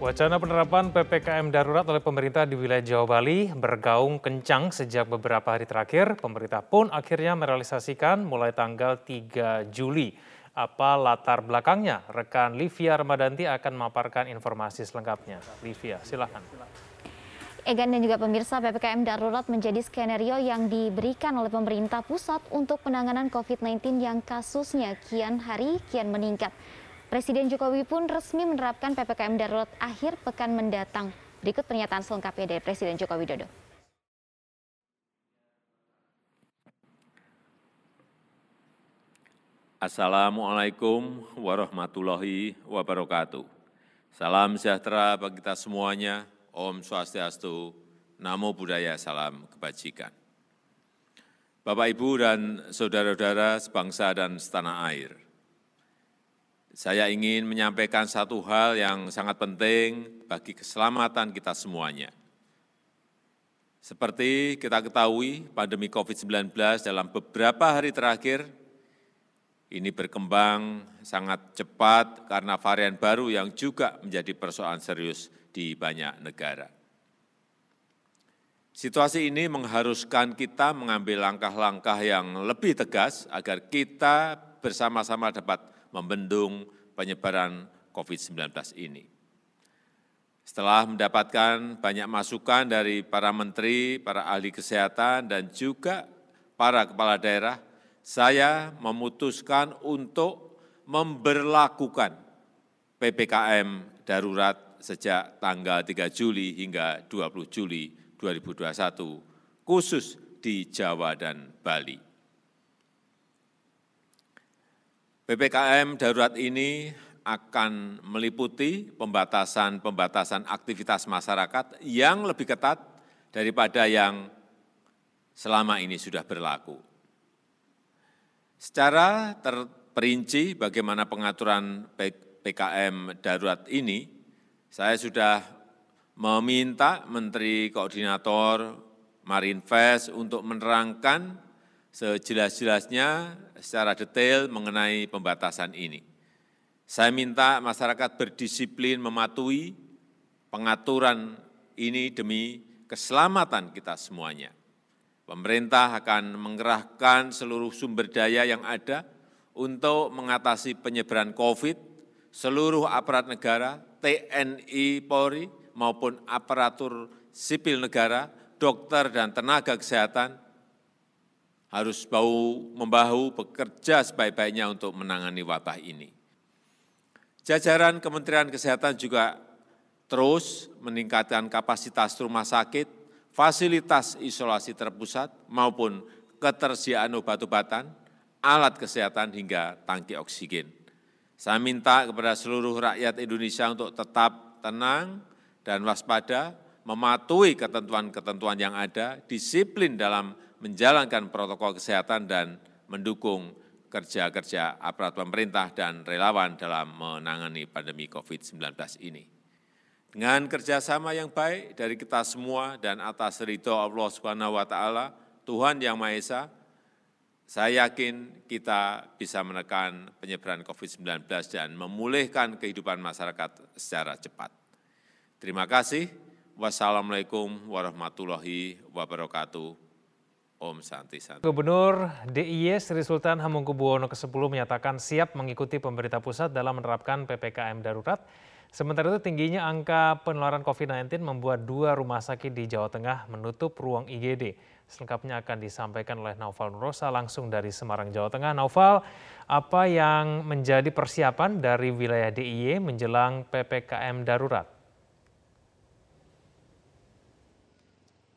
Wacana penerapan PPKM darurat oleh pemerintah di wilayah Jawa Bali bergaung kencang sejak beberapa hari terakhir. Pemerintah pun akhirnya merealisasikan mulai tanggal 3 Juli. Apa latar belakangnya? Rekan Livia Ramadanti akan memaparkan informasi selengkapnya. Livia, silakan. Egan dan juga pemirsa PPKM darurat menjadi skenario yang diberikan oleh pemerintah pusat untuk penanganan COVID-19 yang kasusnya kian hari kian meningkat. Presiden Jokowi pun resmi menerapkan PPKM darurat akhir pekan mendatang. Berikut pernyataan selengkapnya dari Presiden Joko Widodo. Assalamualaikum warahmatullahi wabarakatuh. Salam sejahtera bagi kita semuanya. Om Swastiastu, Namo Buddhaya, Salam Kebajikan. Bapak, Ibu, dan Saudara-saudara sebangsa dan setanah air, saya ingin menyampaikan satu hal yang sangat penting bagi keselamatan kita semuanya. Seperti kita ketahui, pandemi COVID-19 dalam beberapa hari terakhir ini berkembang sangat cepat karena varian baru yang juga menjadi persoalan serius di banyak negara. Situasi ini mengharuskan kita mengambil langkah-langkah yang lebih tegas agar kita bersama-sama dapat membendung penyebaran COVID-19 ini. Setelah mendapatkan banyak masukan dari para menteri, para ahli kesehatan, dan juga para kepala daerah, saya memutuskan untuk memberlakukan PPKM darurat sejak tanggal 3 Juli hingga 20 Juli 2021, khusus di Jawa dan Bali. Ppkm darurat ini akan meliputi pembatasan-pembatasan aktivitas masyarakat yang lebih ketat daripada yang selama ini sudah berlaku. Secara terperinci bagaimana pengaturan PKM darurat ini, saya sudah meminta Menteri Koordinator Marinvest untuk menerangkan sejelas-jelasnya secara detail mengenai pembatasan ini. Saya minta masyarakat berdisiplin mematuhi pengaturan ini demi keselamatan kita semuanya. Pemerintah akan mengerahkan seluruh sumber daya yang ada untuk mengatasi penyebaran COVID, seluruh aparat negara, TNI Polri, maupun aparatur sipil negara, dokter dan tenaga kesehatan harus bahu membahu bekerja sebaik-baiknya untuk menangani wabah ini. Jajaran Kementerian Kesehatan juga terus meningkatkan kapasitas rumah sakit, fasilitas isolasi terpusat maupun ketersediaan obat-obatan, alat kesehatan hingga tangki oksigen. Saya minta kepada seluruh rakyat Indonesia untuk tetap tenang dan waspada, mematuhi ketentuan-ketentuan yang ada, disiplin dalam menjalankan protokol kesehatan dan mendukung kerja-kerja aparat pemerintah dan relawan dalam menangani pandemi COVID-19 ini. Dengan kerjasama yang baik dari kita semua dan atas ridho Allah Subhanahu wa Ta'ala, Tuhan Yang Maha Esa, saya yakin kita bisa menekan penyebaran COVID-19 dan memulihkan kehidupan masyarakat secara cepat. Terima kasih. Wassalamualaikum warahmatullahi wabarakatuh. Om Santi Santi. Gubernur DIY Sri Sultan Hamengkubuwono ke-10 menyatakan siap mengikuti pemerintah pusat dalam menerapkan PPKM darurat. Sementara itu tingginya angka penularan COVID-19 membuat dua rumah sakit di Jawa Tengah menutup ruang IGD. Selengkapnya akan disampaikan oleh Naufal Nurosa langsung dari Semarang, Jawa Tengah. Naufal, apa yang menjadi persiapan dari wilayah DIY menjelang PPKM darurat?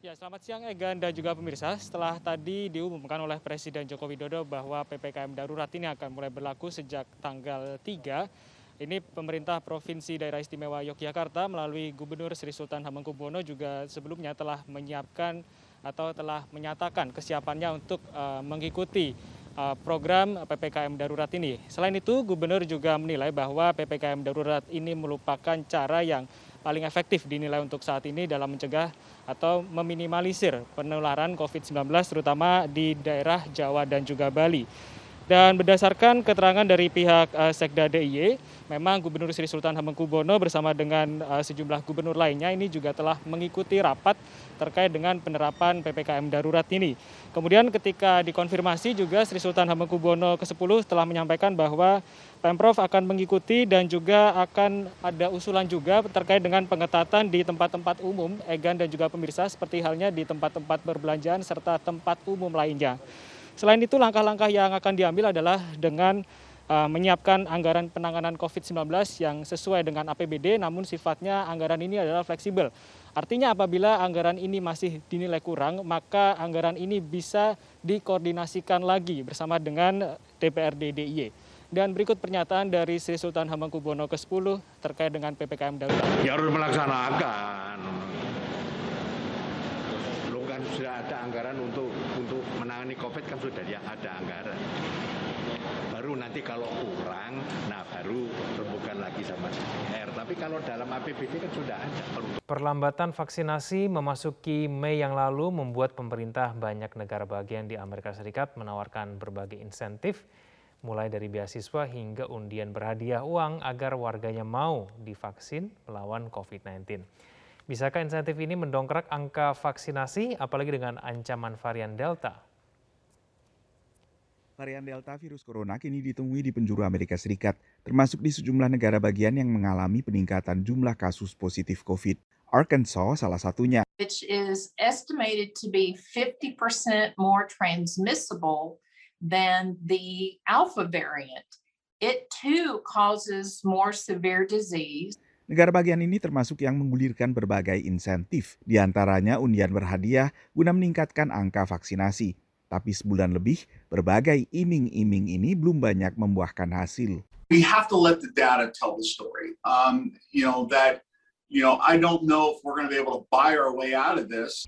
Ya, selamat siang Egan dan juga pemirsa. Setelah tadi diumumkan oleh Presiden Joko Widodo bahwa PPKM darurat ini akan mulai berlaku sejak tanggal 3, ini pemerintah Provinsi Daerah Istimewa Yogyakarta melalui Gubernur Sri Sultan Hamengkubuwono juga sebelumnya telah menyiapkan atau telah menyatakan kesiapannya untuk uh, mengikuti uh, program PPKM darurat ini. Selain itu, Gubernur juga menilai bahwa PPKM darurat ini merupakan cara yang paling efektif dinilai untuk saat ini dalam mencegah atau meminimalisir penularan COVID-19 terutama di daerah Jawa dan juga Bali. Dan berdasarkan keterangan dari pihak uh, Sekda DIY, memang Gubernur Sri Sultan Hamengkubuwono bersama dengan uh, sejumlah gubernur lainnya ini juga telah mengikuti rapat terkait dengan penerapan PPKM darurat ini. Kemudian ketika dikonfirmasi juga Sri Sultan Hamengkubuwono ke-10 telah menyampaikan bahwa Pemprov akan mengikuti dan juga akan ada usulan juga terkait dengan pengetatan di tempat-tempat umum, Egan dan juga pemirsa seperti halnya di tempat-tempat berbelanjaan serta tempat umum lainnya. Selain itu langkah-langkah yang akan diambil adalah dengan uh, menyiapkan anggaran penanganan COVID-19 yang sesuai dengan APBD namun sifatnya anggaran ini adalah fleksibel. Artinya apabila anggaran ini masih dinilai kurang, maka anggaran ini bisa dikoordinasikan lagi bersama dengan DPRD DIY. Dan berikut pernyataan dari Sri Sultan Hamengkubuwono ke-10 terkait dengan PPKM darurat. Ya harus melaksanakan. Lo kan sudah ada anggaran untuk untuk menangani COVID kan sudah ya ada anggaran. Baru nanti kalau kurang, nah baru rembukan lagi sama R. Tapi kalau dalam APBD kan sudah ada. Perlambatan vaksinasi memasuki Mei yang lalu membuat pemerintah banyak negara bagian di Amerika Serikat menawarkan berbagai insentif mulai dari beasiswa hingga undian berhadiah uang agar warganya mau divaksin melawan COVID-19. Bisakah insentif ini mendongkrak angka vaksinasi apalagi dengan ancaman varian Delta? Varian Delta virus corona kini ditemui di penjuru Amerika Serikat, termasuk di sejumlah negara bagian yang mengalami peningkatan jumlah kasus positif COVID. Arkansas salah satunya. Which is estimated to be 50% more transmissible than the alpha variant. It too causes more severe disease. Negara bagian ini termasuk yang menggulirkan berbagai insentif, di antaranya undian berhadiah guna meningkatkan angka vaksinasi. Tapi sebulan lebih, berbagai iming-iming ini belum banyak membuahkan hasil. We have to let the data tell the story. Um, you know that, you know, I don't know if we're going to be able to buy our way out of this.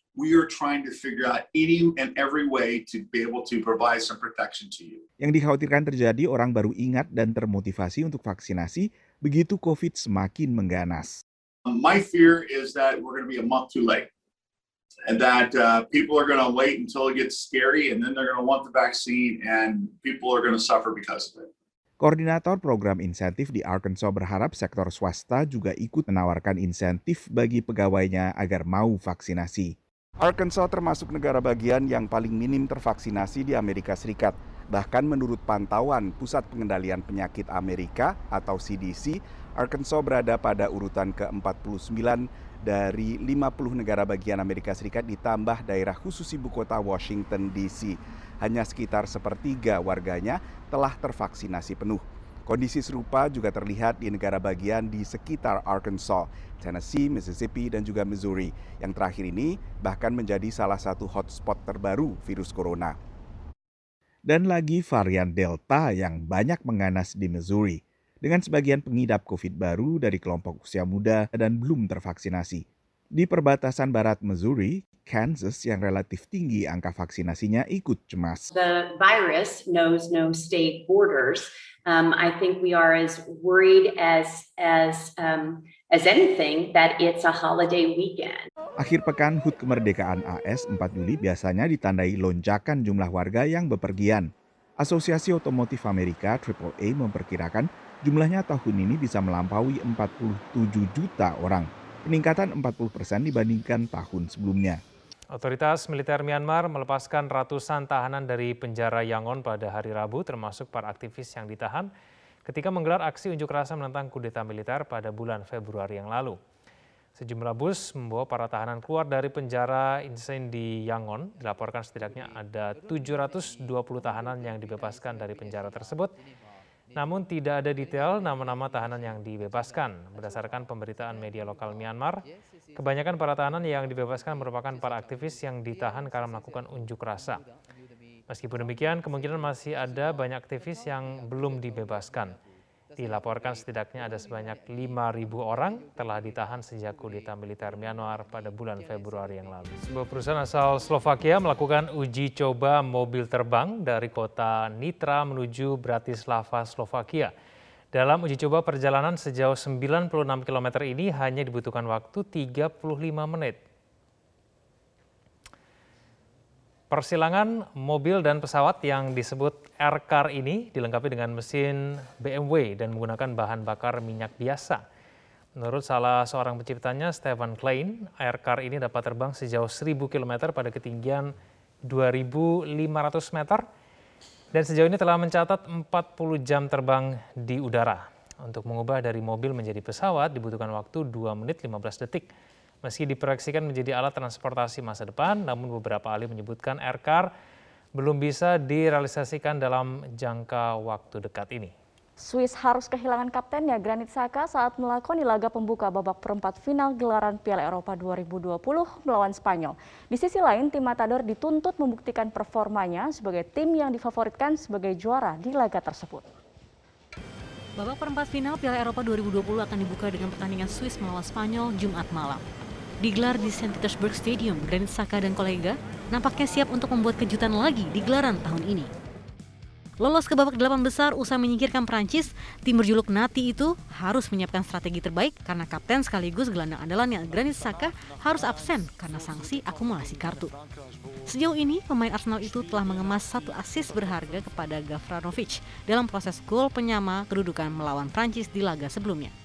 we are trying to figure out any and every way to be able to provide some protection to you. Yang dikhawatirkan terjadi orang baru ingat dan termotivasi untuk vaksinasi begitu COVID semakin mengganas. My fear is that we're going to be a month too late and that uh, people are going to wait until it gets scary and then they're going to want the vaccine and people are going to suffer because of it. Koordinator program insentif di Arkansas berharap sektor swasta juga ikut menawarkan insentif bagi pegawainya agar mau vaksinasi. Arkansas termasuk negara bagian yang paling minim tervaksinasi di Amerika Serikat. Bahkan menurut pantauan Pusat Pengendalian Penyakit Amerika atau CDC, Arkansas berada pada urutan ke-49 dari 50 negara bagian Amerika Serikat ditambah daerah khusus ibu kota Washington DC. Hanya sekitar sepertiga warganya telah tervaksinasi penuh. Kondisi serupa juga terlihat di negara bagian di sekitar Arkansas, Tennessee, Mississippi, dan juga Missouri. Yang terakhir ini bahkan menjadi salah satu hotspot terbaru virus corona. Dan lagi varian Delta yang banyak mengganas di Missouri dengan sebagian pengidap COVID baru dari kelompok usia muda dan belum tervaksinasi. Di perbatasan barat Missouri, Kansas yang relatif tinggi angka vaksinasinya ikut cemas. The virus knows no state borders. Um, I think we are as worried as as um, as anything that it's a holiday weekend. Akhir pekan HUT kemerdekaan AS 4 Juli biasanya ditandai lonjakan jumlah warga yang bepergian. Asosiasi Otomotif Amerika AAA memperkirakan Jumlahnya tahun ini bisa melampaui 47 juta orang, peningkatan 40 persen dibandingkan tahun sebelumnya. Otoritas militer Myanmar melepaskan ratusan tahanan dari penjara Yangon pada hari Rabu, termasuk para aktivis yang ditahan ketika menggelar aksi unjuk rasa menentang kudeta militer pada bulan Februari yang lalu. Sejumlah bus membawa para tahanan keluar dari penjara Insein di Yangon. Dilaporkan setidaknya ada 720 tahanan yang dibebaskan dari penjara tersebut namun tidak ada detail nama-nama tahanan yang dibebaskan. Berdasarkan pemberitaan media lokal Myanmar, kebanyakan para tahanan yang dibebaskan merupakan para aktivis yang ditahan karena melakukan unjuk rasa. Meskipun demikian, kemungkinan masih ada banyak aktivis yang belum dibebaskan. Dilaporkan setidaknya ada sebanyak 5.000 orang telah ditahan sejak kudeta militer Myanmar pada bulan Februari yang lalu. Sebuah perusahaan asal Slovakia melakukan uji coba mobil terbang dari kota Nitra menuju Bratislava, Slovakia. Dalam uji coba perjalanan sejauh 96 km ini hanya dibutuhkan waktu 35 menit. Persilangan mobil dan pesawat yang disebut R-Car ini dilengkapi dengan mesin BMW dan menggunakan bahan bakar minyak biasa. Menurut salah seorang penciptanya, Stephen Klein, R-Car ini dapat terbang sejauh 1000 km pada ketinggian 2500 meter dan sejauh ini telah mencatat 40 jam terbang di udara. Untuk mengubah dari mobil menjadi pesawat dibutuhkan waktu 2 menit 15 detik. Meski diproyeksikan menjadi alat transportasi masa depan, namun beberapa ahli menyebutkan Aircar belum bisa direalisasikan dalam jangka waktu dekat ini. Swiss harus kehilangan kaptennya Granit Xhaka saat melakoni laga pembuka babak perempat final gelaran Piala Eropa 2020 melawan Spanyol. Di sisi lain, tim Matador dituntut membuktikan performanya sebagai tim yang difavoritkan sebagai juara di laga tersebut. Babak perempat final Piala Eropa 2020 akan dibuka dengan pertandingan Swiss melawan Spanyol Jumat malam. Digelar di St. Petersburg Stadium, Granit Saka dan kolega nampaknya siap untuk membuat kejutan lagi di gelaran tahun ini. Lolos ke babak delapan besar usai menyingkirkan Prancis, tim berjuluk Nati itu harus menyiapkan strategi terbaik karena kapten sekaligus gelandang andalannya Granit Saka harus absen karena sanksi akumulasi kartu. Sejauh ini, pemain Arsenal itu telah mengemas satu asis berharga kepada Gavranovic dalam proses gol penyama kedudukan melawan Prancis di laga sebelumnya.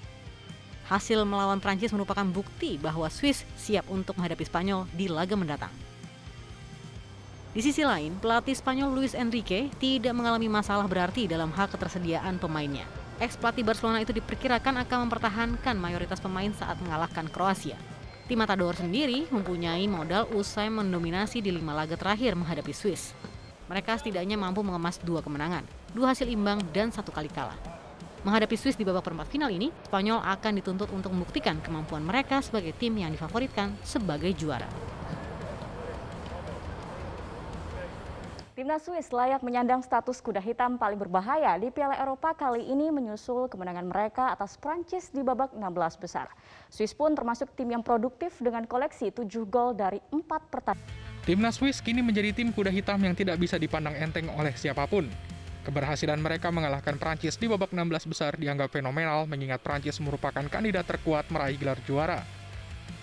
Hasil melawan Prancis merupakan bukti bahwa Swiss siap untuk menghadapi Spanyol di laga mendatang. Di sisi lain, pelatih Spanyol Luis Enrique tidak mengalami masalah berarti dalam hal ketersediaan pemainnya. Ex pelatih Barcelona itu diperkirakan akan mempertahankan mayoritas pemain saat mengalahkan Kroasia. Tim Matador sendiri mempunyai modal usai mendominasi di lima laga terakhir menghadapi Swiss. Mereka setidaknya mampu mengemas dua kemenangan, dua hasil imbang, dan satu kali kalah. Menghadapi Swiss di babak perempat final ini, Spanyol akan dituntut untuk membuktikan kemampuan mereka sebagai tim yang difavoritkan sebagai juara. Timnas Swiss layak menyandang status kuda hitam paling berbahaya di Piala Eropa kali ini menyusul kemenangan mereka atas Prancis di babak 16 besar. Swiss pun termasuk tim yang produktif dengan koleksi 7 gol dari 4 pertandingan. Timnas Swiss kini menjadi tim kuda hitam yang tidak bisa dipandang enteng oleh siapa pun. Keberhasilan mereka mengalahkan Prancis di babak 16 besar dianggap fenomenal mengingat Prancis merupakan kandidat terkuat meraih gelar juara.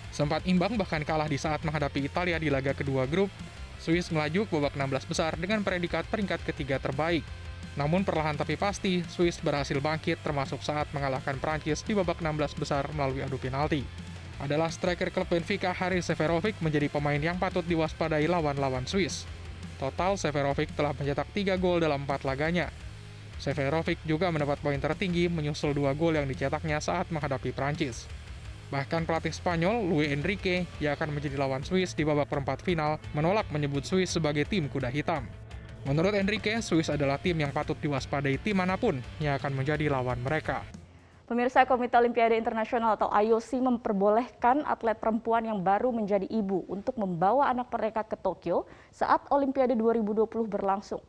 Sempat imbang bahkan kalah di saat menghadapi Italia di laga kedua grup, Swiss melaju ke babak 16 besar dengan predikat peringkat ketiga terbaik. Namun perlahan tapi pasti, Swiss berhasil bangkit termasuk saat mengalahkan Prancis di babak 16 besar melalui adu penalti. Adalah striker klub Benfica Haris Seferovic menjadi pemain yang patut diwaspadai lawan-lawan Swiss. Total, Severovic telah mencetak 3 gol dalam 4 laganya. Severovic juga mendapat poin tertinggi menyusul dua gol yang dicetaknya saat menghadapi Prancis. Bahkan pelatih Spanyol, Luis Enrique, yang akan menjadi lawan Swiss di babak perempat final, menolak menyebut Swiss sebagai tim kuda hitam. Menurut Enrique, Swiss adalah tim yang patut diwaspadai tim mana pun yang akan menjadi lawan mereka. Pemirsa Komite Olimpiade Internasional atau IOC memperbolehkan atlet perempuan yang baru menjadi ibu untuk membawa anak mereka ke Tokyo saat Olimpiade 2020 berlangsung.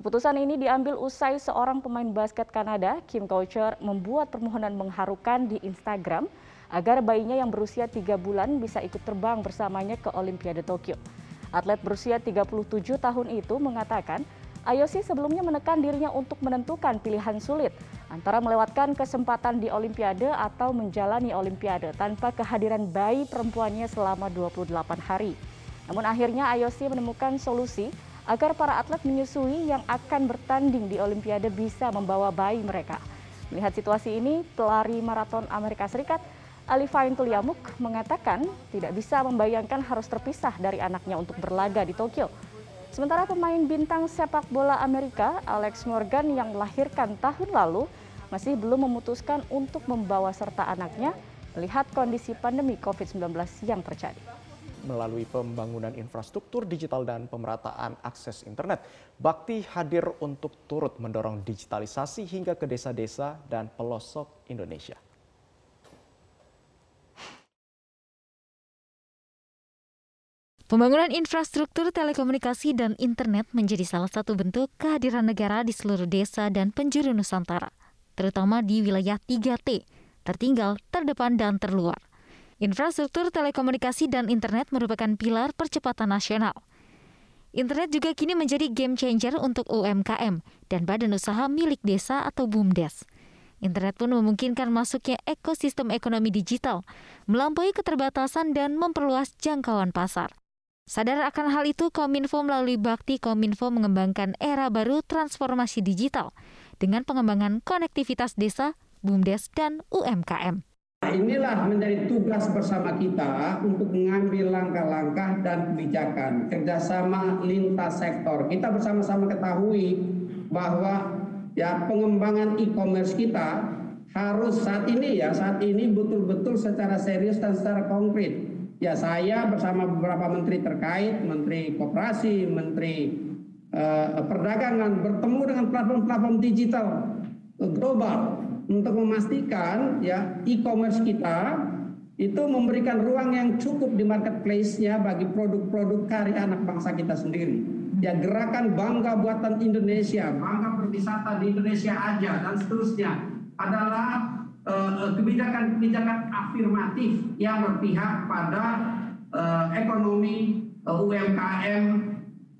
Keputusan ini diambil usai seorang pemain basket Kanada, Kim Coucher, membuat permohonan mengharukan di Instagram agar bayinya yang berusia tiga bulan bisa ikut terbang bersamanya ke Olimpiade Tokyo. Atlet berusia 37 tahun itu mengatakan IOC sebelumnya menekan dirinya untuk menentukan pilihan sulit antara melewatkan kesempatan di Olimpiade atau menjalani Olimpiade tanpa kehadiran bayi perempuannya selama 28 hari. Namun akhirnya IOC menemukan solusi agar para atlet menyusui yang akan bertanding di Olimpiade bisa membawa bayi mereka. Melihat situasi ini, pelari maraton Amerika Serikat Ali Tuliamuk mengatakan tidak bisa membayangkan harus terpisah dari anaknya untuk berlaga di Tokyo. Sementara pemain bintang sepak bola Amerika, Alex Morgan yang melahirkan tahun lalu, masih belum memutuskan untuk membawa serta anaknya melihat kondisi pandemi COVID-19 yang terjadi. Melalui pembangunan infrastruktur digital dan pemerataan akses internet, Bakti hadir untuk turut mendorong digitalisasi hingga ke desa-desa dan pelosok Indonesia. Pembangunan infrastruktur telekomunikasi dan internet menjadi salah satu bentuk kehadiran negara di seluruh desa dan penjuru Nusantara. terutama di wilayah 3T, tertinggal, terdepan, dan terluar. Infrastruktur telekomunikasi dan internet merupakan pilar percepatan nasional. Internet juga kini menjadi game changer untuk UMKM dan badan usaha milik desa atau BUMDes. Internet pun memungkinkan masuknya ekosistem ekonomi digital, melampaui keterbatasan dan memperluas jangkauan pasar. Sadar akan hal itu, Kominfo melalui Bakti Kominfo mengembangkan era baru transformasi digital dengan pengembangan konektivitas desa, BUMDes, dan UMKM. Nah, inilah menjadi tugas bersama kita untuk mengambil langkah-langkah dan kebijakan kerjasama lintas sektor. Kita bersama-sama ketahui bahwa ya pengembangan e-commerce kita harus saat ini ya saat ini betul-betul secara serius dan secara konkret ya saya bersama beberapa menteri terkait, menteri koperasi, menteri uh, perdagangan bertemu dengan platform-platform digital global untuk memastikan ya e-commerce kita itu memberikan ruang yang cukup di marketplace-nya bagi produk-produk karya anak bangsa kita sendiri. Ya gerakan bangga buatan Indonesia, bangga berwisata di Indonesia aja dan seterusnya adalah Eh, kebijakan-kebijakan afirmatif yang berpihak pada uh, ekonomi uh, UMKM,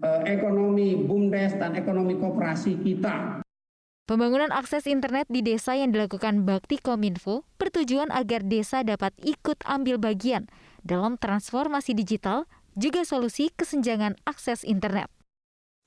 uh, ekonomi BUMDes dan ekonomi koperasi kita. Pembangunan akses internet di desa yang dilakukan Bakti Kominfo bertujuan agar desa dapat ikut ambil bagian dalam transformasi digital juga solusi kesenjangan akses internet.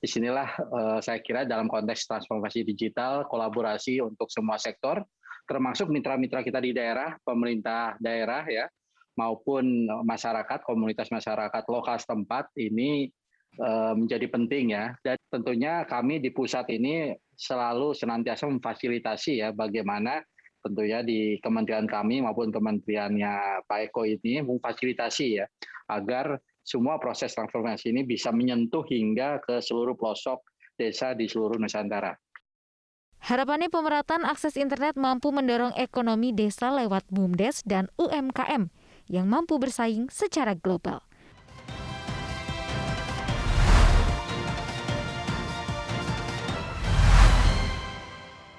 Di sinilah uh, saya kira dalam konteks transformasi digital, kolaborasi untuk semua sektor, termasuk mitra-mitra kita di daerah, pemerintah daerah ya, maupun masyarakat, komunitas masyarakat lokal setempat ini eh, menjadi penting ya. Dan tentunya kami di pusat ini selalu senantiasa memfasilitasi ya bagaimana tentunya di kementerian kami maupun kementeriannya Pak Eko ini memfasilitasi ya agar semua proses transformasi ini bisa menyentuh hingga ke seluruh pelosok desa di seluruh Nusantara. Harapannya pemerataan akses internet mampu mendorong ekonomi desa lewat BUMDes dan UMKM yang mampu bersaing secara global.